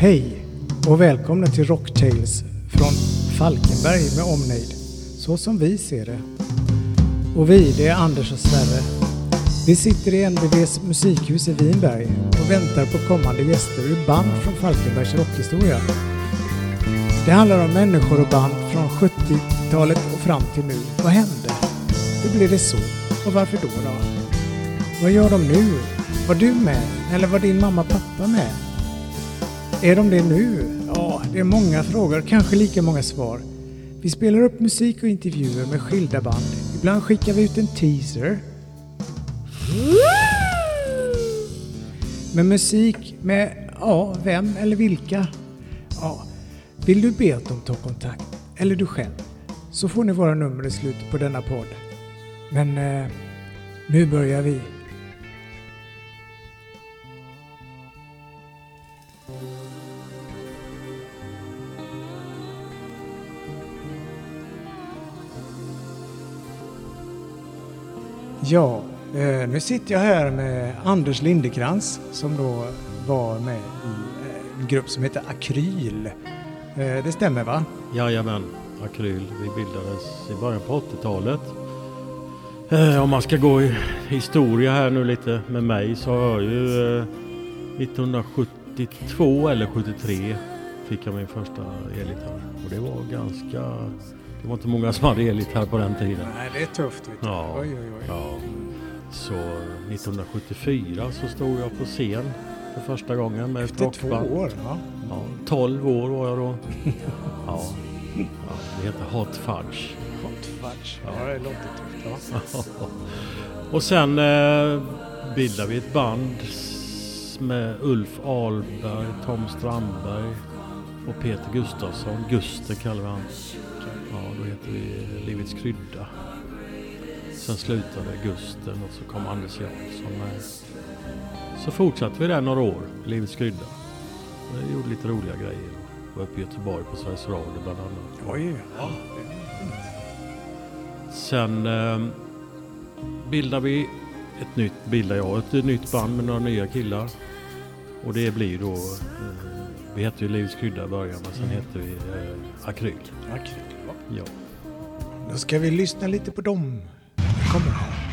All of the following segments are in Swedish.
Hej och välkomna till Rocktales från Falkenberg med omnejd. Så som vi ser det. Och vi, det är Anders och Sverre. Vi sitter i NBVs musikhus i Vinberg och väntar på kommande gäster ur band från Falkenbergs rockhistoria. Det handlar om människor och band från 70-talet och fram till nu. Vad hände? Hur blev det så? Och varför då då? Vad gör de nu? Var du med? Eller var din mamma och pappa med? Är de det nu? Ja, det är många frågor, kanske lika många svar. Vi spelar upp musik och intervjuer med skilda band. Ibland skickar vi ut en teaser. Med musik med, ja, vem eller vilka? Ja, vill du be att de tar kontakt, eller du själv, så får ni våra nummer i slutet på denna podd. Men eh, nu börjar vi. Ja, eh, nu sitter jag här med Anders Lindekrans som då var med i eh, en grupp som heter Akryl. Eh, det stämmer va? Jajamän, Akryl. Vi bildades i början på 80-talet. Om man ska gå i historia här nu lite med mig så har jag ju 1972 eller 73 fick jag min första elgitarr. Och det var ganska... Det var inte många som hade elgitarr på den tiden. Nej, det är tufft. Vet du. Ja. Oj, oj, oj. Ja. Så 1974 så stod jag på scen för första gången med ett Efter två rockband. år. Ja. Ja, 12 år var jag då. Ja. ja det heter Hot Fudge. Hot fudge. Ja, det låter tufft. Ja. Och sen eh, bildade vi ett band med Ulf Ahlberg, Tom Strandberg och Peter Gustafsson. Guster kallar vi han. Ja, då heter vi Livets Krydda. Sen slutade Gusten och så kom Anders Jansson med. Så fortsatte vi där några år, Livets Krydda. Vi gjorde lite roliga grejer. Var uppe i Göteborg på Sveriges Radio bland annat. Oj, ja. Sen eh, bildar vi ett nytt, bildar jag ett nytt band med några nya killar. Och det blir då, eh, vi hette ju Livets Krydda i början men sen Mm. hette vi eh, Akryl. Akryl, ja. Då ska vi lyssna lite på dem. Det kommer här.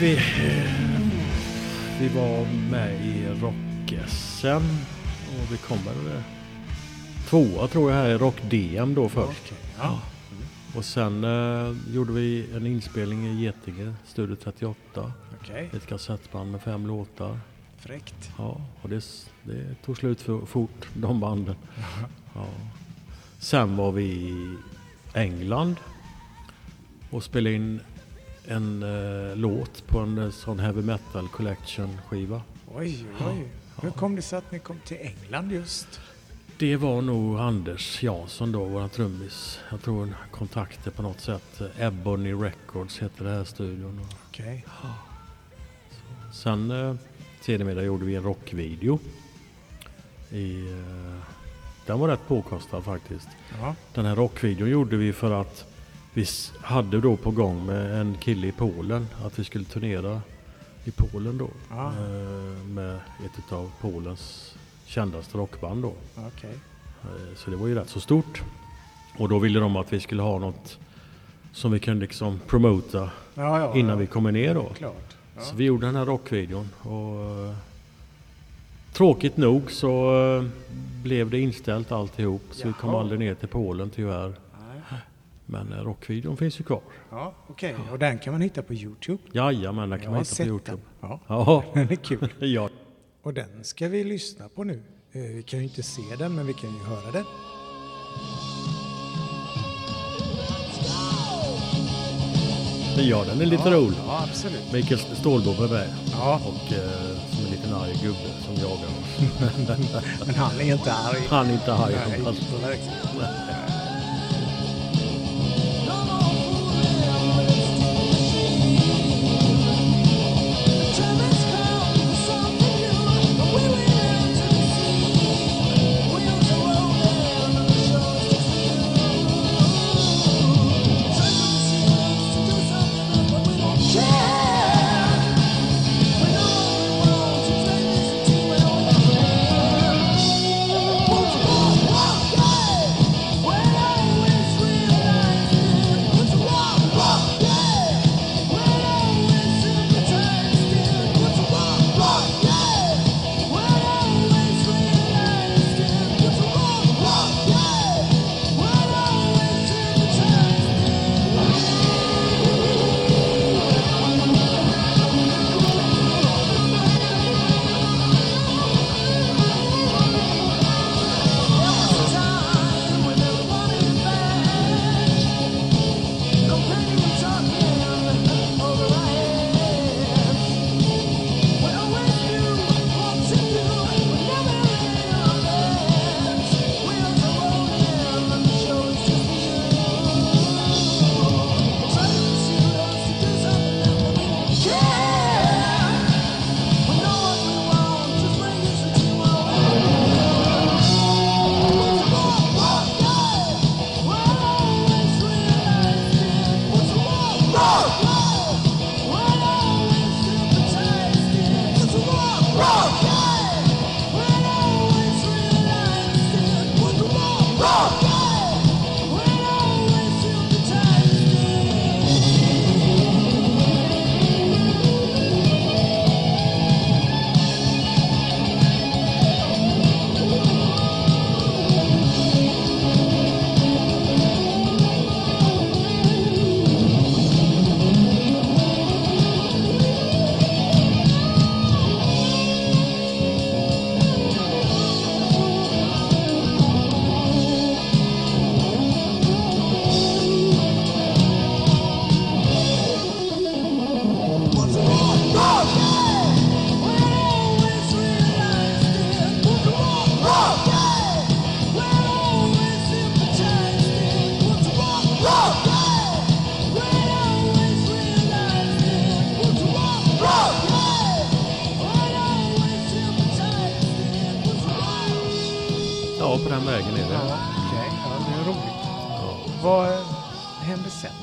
Vi, eh, vi var med i rock-SM Och vi kom väl eh, tvåa tror jag här i Rock-DM då först. Ja. Och sen eh, gjorde vi en inspelning i Getinge, Studio 38. Okej, Ett kassettband med fem låtar. fräckt. Ja, och det, det tog slut för fort, de banden. Ja. Sen var vi i England och spelade in en eh, låt på en eh, sån heavy metal collection skiva. Oj, oj. Hur kom det sig att ni kom till England just? Det var nog Anders Jansson då, våran trummis. Jag tror en kontakter på något sätt. Ebony Records heter det här studion. Okej. Sen eh, sedermera gjorde vi en rockvideo. I, eh, den var rätt påkostad faktiskt. Ja, Den här rockvideon gjorde vi för att vi hade då på gång med en kille i Polen att vi skulle turnera i Polen då. Ja. Eh, med ett av Polens kändaste rockband då. okej. Eh, Så det var ju rätt så stort. Och då ville de att vi skulle ha något som vi kunde liksom promota Ja, ja, innan ja. vi kommer ner då. Så vi gjorde den här rockvideon och eh, tråkigt nog så blev det inställt alltihop så vi kom Jaha. aldrig ner till Polen tyvärr. Men eh, rockvideon finns ju kvar. Ja, okej. Och den kan man hitta på Youtube. Jajamän, den kan Jag man hitta på Youtube. den. Ja, Ja, den är kul. ja. Och den ska vi lyssna på nu. Eh, Vi kan ju inte se den, men vi kan ju höra den. ja, den är lite ja, rolig. Ja, absolut. Mikael Stålbo är med Ja, och eh, som en liten arg gubbe som jagar oss. men han är inte arg. Han är inte arg. Nej,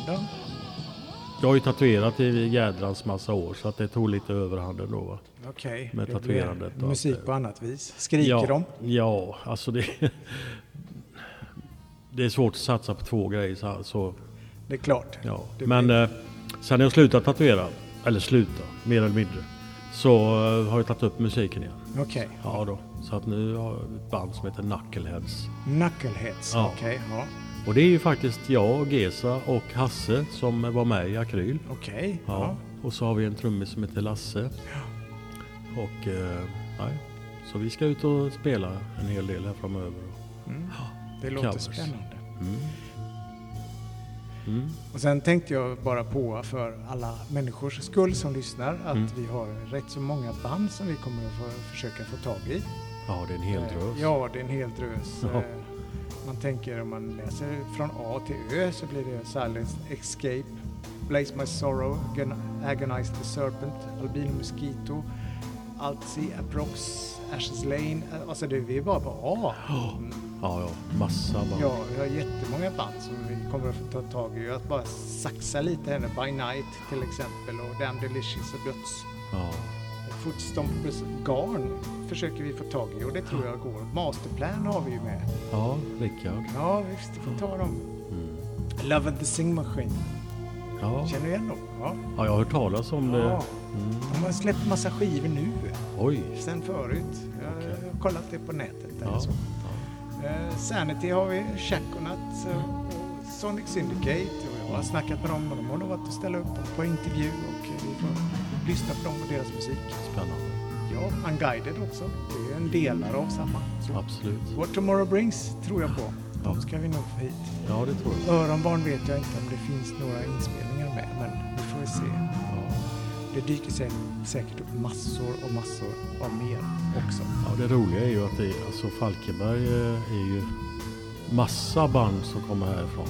då? Jag har ju tatuerat i jädrans massa år så att det tog lite överhanden då. Va? Okej, Med det blir tatuerandet och musik allt på annat vis. Skriker ja, de? Ja, alltså det... Det är svårt att satsa på två grejer så, så Det är klart. ja. Det Men blir- eh, sen har jag slutat tatuera. Eller sluta, mer eller mindre. så eh, har jag tagit upp musiken igen. Okej. Ja då. Så att nu har jag ett band som heter Knuckleheads. Knuckleheads. Ja. Okej. Ja. Och det är ju faktiskt jag, Gesa och Hasse som var med i Akryl. Okej. Ja. Ja. Och så har vi en trummis som heter Lasse. Och eh, nej. Så vi ska ut och spela en hel del här framöver. Mm. Det låter Covers. spännande. Mm. Mm. Och sen tänkte jag bara på för alla människors skull som lyssnar att Mm. vi har rätt så många band som vi kommer att få, försöka få tag i. Ja, det är en hel Eh, drös. Ja, det är en hel drös. Ja. Man tänker om man läser från A till Ö så blir det Silence Escape, Blaze My Sorrow, Agon- Agonize the Serpent, Albino Mosquito, Altsea Approx, Ashes Lane. Alltså det, vi är bara på A. Ja. Mm. Ja, ja, massa band. Ja, vi har jättemånga band som vi kommer att få ta tag i. Att bara saxa lite nu. By Night till exempel och Damn Delicious och Döds. Ja. Footstompers Garn försöker vi få tag i och det tror jag går. Masterplan har vi ju med. ja, Rickard. Ja, visst, vi får ta dem. Mm. Love and the Sing Machine. Ja. Känner du igen dem? Ja. ja, jag har hört talas om det. ja. Mm. De har släppt massa skivor nu, Oj. sen förut. Jag har kollat det på nätet. Eller Ja. så. Eh, Sanity har vi, Shaconut eh, och Sonic Syndicate. Och jag har snackat med dem och de har lovat att ställa upp på intervju och eh, vi får lyssna på dem och deras musik. Spännande. Ja, Unguided också. Det är en delare av samma. Så Absolut. What Tomorrow Brings tror jag på. De ska vi nog få hit. Ja, det tror jag. Öronbarn vet jag inte om det finns några inspelningar med, men vi får väl se. Ja. Det dyker sä- säkert upp massor och massor av mer också. Ja, det roliga är ju att det, alltså Falkenberg eh, är ju massa band som kommer härifrån.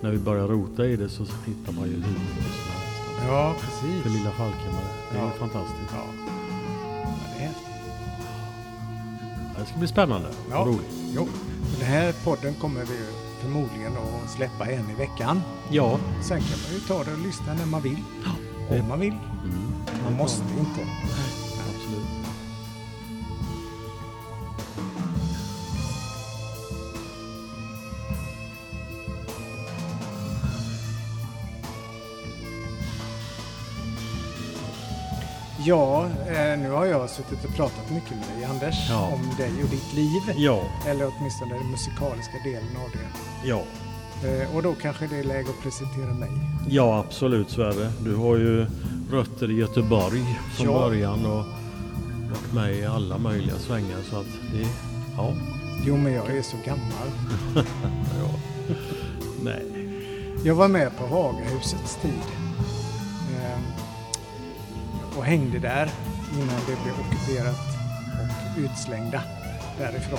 När vi börjar rota i det så hittar man ju hur Ja, För precis. lilla Falkenberg. Det är Ja. fantastiskt. Ja. det är häftigt. Det ska bli spännande Ja. och roligt. Jo, den här podden kommer vi förmodligen att släppa en i veckan. Ja. Sen kan man ju ta det och lyssna när man vill. det- Om man vill. Mm. Man måste inte. Ja, eh, nu har jag suttit och pratat mycket med dig Anders Ja. om dig och ditt liv. Ja. Eller åtminstone den musikaliska delen av det. Ja. Eh, Och då kanske det är läge att presentera mig. Ja, absolut Sverre. Du har ju rötter i Göteborg från Ja. början och varit med i alla möjliga svängar så att det, ja. Jo, men jag är så gammal. ja. Nej. Jag var med på Hagahusets tid. Och hängde där innan det blev ockuperat och utslängda därifrån.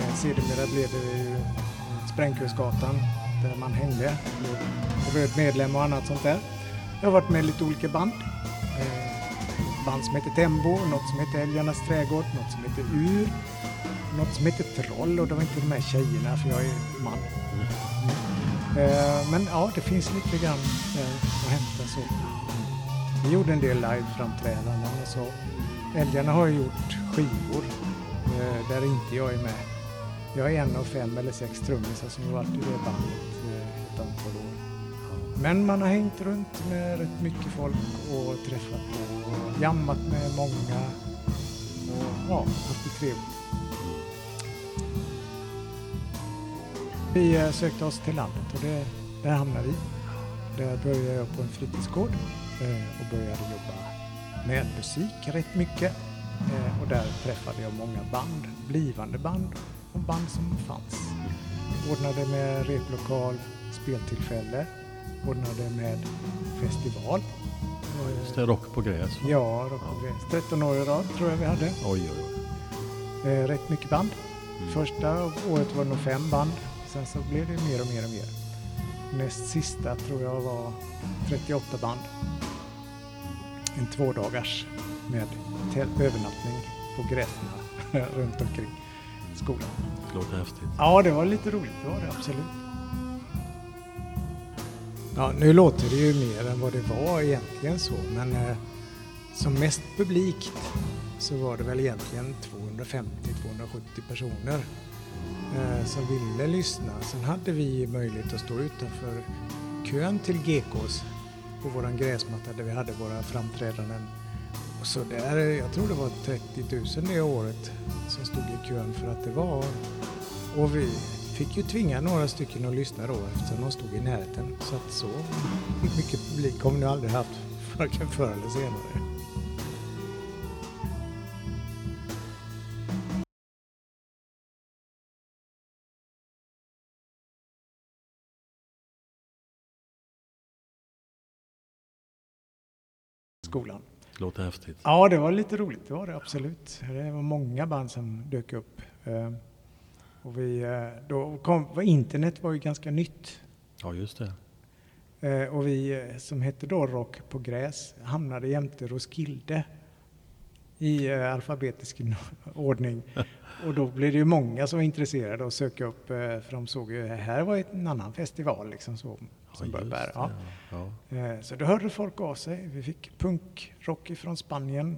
Eh, Sedermera blev det Sprängkursgatan där man hängde. Röd medlem och annat sånt där. Jag har varit med i lite olika band. Eh, Band som heter Tembo, något som heter Älgarnas trädgård, något som heter Ur, något som heter Troll och det var inte de här tjejerna för jag är man. Eh, Men ja, det finns lite grann att hämta så. Vi gjorde en del liveframträdanden och så. Älgarna har ju gjort skivor eh, där inte jag är med. Jag är en av fem eller sex trummisar som har varit i det bandet eh, ett antal år. Men man har hängt runt med rätt mycket folk och träffat på och jammat med många och ja, haft det trevligt. Vi eh, sökte oss till landet och det, där hamnade vi. Där började jag på en fritidsgård eh, och började jobba med musik rätt mycket. Eh, Och där träffade jag många band, blivande band och band som fanns. Ordnade med replokal, speltillfälle, ordnade med festival. Eh, Just det, rock på gräs. va? Ja, Rock och Gräs. 13 år i rad tror jag vi hade. Oj, oj, oj. Rätt mycket band. Mm. Första året var det nog fem band. Sen så blev det mer och mer och mer. Näst sista tror jag var 38 band. En tvådagars med övernattning på gräsna runt omkring skolan. Det låter häftigt. Ja, det var lite roligt. Det var det absolut. Ja, nu låter det ju mer än vad det var egentligen så, men eh, som mest publikt så var det väl egentligen 250-270 personer eh, som ville lyssna. Sen hade vi möjlighet att stå utanför kön till GKs på våran gräsmatta där vi hade våra framträdanden också där, jag tror det var 30 000 det året som stod i kön för att det var... Och vi fick ju tvinga några stycken att lyssna då eftersom de stod i närheten. Så att så mycket publik har vi nu aldrig haft, varken förr eller senare. Skolan. Låter häftigt. Ja, det var lite roligt. Det var det absolut. Det var många band som dök upp. Eh, Och vi, eh, då kom, internet var ju ganska nytt. Ja, just det. Eh, Och vi som hette då Rock på gräs hamnade jämte Roskilde i eh, alfabetisk ordning. Och då blev det ju många som var intresserade att söka upp, eh, för de såg ju här var en annan festival liksom så, som det, Ja. Ja. Eh, Så då hörde folk av sig. Vi fick punkrock ifrån Spanien.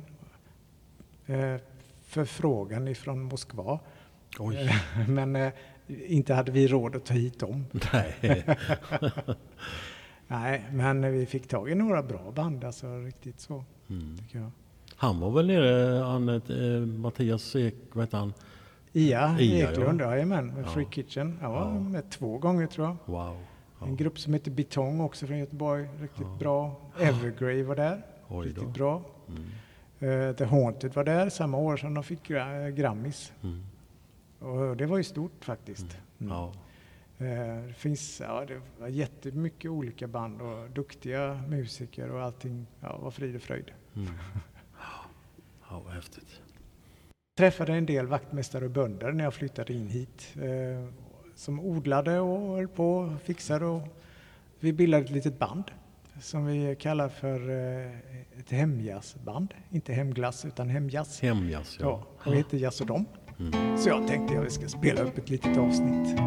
Eh, Förfrågan ifrån Moskva. Eh, Men eh, inte hade vi råd att ta hit dem. Nej. Nej, men vi fick tag i några bra band, alltså riktigt så, Mm. tycker jag. Han var väl nere, han, eh, Mattias Ek, vad heter han? Ia, Ia, Eklund, ja. jajamän, med Ja. Free Kitchen. Jag var Ja. med två gånger tror jag. Wow. Ja. En grupp som heter Betong också från Göteborg, riktigt Ja. bra. Evergrey var där, riktigt bra. Mm. Eh, The Haunted var där samma år som de fick gra- Grammis. Mm. Och det var ju stort faktiskt. Mm. Ja. Eh, Det finns ja, det var jättemycket olika band och duktiga musiker och allting ja, var frid och fröjd. Mm. Ja, vad häftigt. Träffade en del vaktmästare och bönder när jag flyttade in hit eh, som odlade och höll på och fixade. Och vi bildade ett litet band som vi kallar för eh, ett hemjazzband. Inte hemglass utan hemjazz. Hemjazz, Ja, ja. och vi heter Jazz och dem. Mm. Så jag tänkte att vi ska spela upp ett litet avsnitt.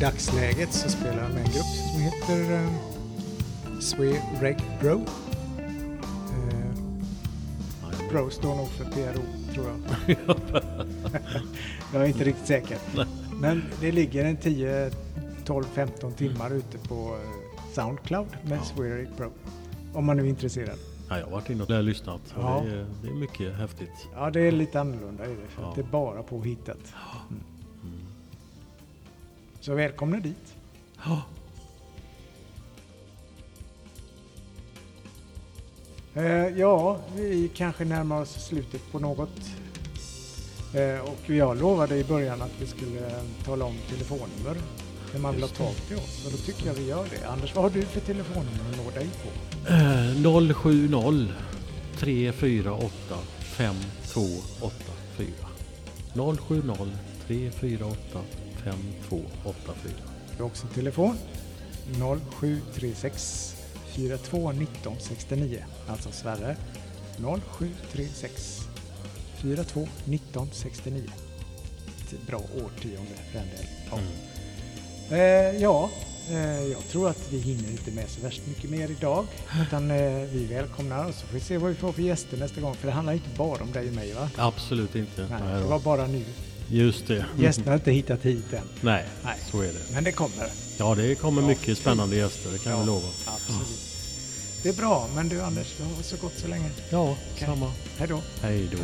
Dagsläget så spelar jag med en grupp som heter eh, Swe Reg Bro. Eh, Bro står nog för PRO, tror jag. jag är inte riktigt säker. Men det ligger en 10, 12, 15 timmar ute på eh, Soundcloud med Ja. Swe Reg Bro. Om man nu är intresserad. Ja, jag har varit inne och lyssnat. Ja. Det, är, det är mycket häftigt. Ja, det är lite annorlunda i det, för Ja. det är bara påhittat. Mm. Så välkomna dit. Ja. Eh, ja, vi kanske närmar oss slutet på något. Eh, och jag lovade i början att vi skulle eh, tala om telefonnummer när man vill ha tag till oss. Och då tycker jag vi gör det. Anders, vad har du för telefonnummer att nå dig på? Eh, 070 348 5284 070 348 5284 Du har också telefon 0736 42 19 69. Alltså Sverre 0736 42 19 69. Ett bra årtionde för den delen. Ja. Mm. Eh, ja, eh, jag tror att vi hinner inte med så värst mycket mer idag. Utan eh, vi välkomnar och så får vi se vad vi får för gäster nästa gång. För det handlar inte bara om dig och mig va? Absolut inte. Nej, det var bara nu. Just det. Gästerna har inte hittat hit än. Nej, Nej. så är det. Men det kommer. Ja, det kommer Ja. mycket spännande gäster, det kan Ja. jag lova. Absolut. Det är bra, men du Anders, du har så gott så länge. Ja, Okej. samma. Hej då. Hej då.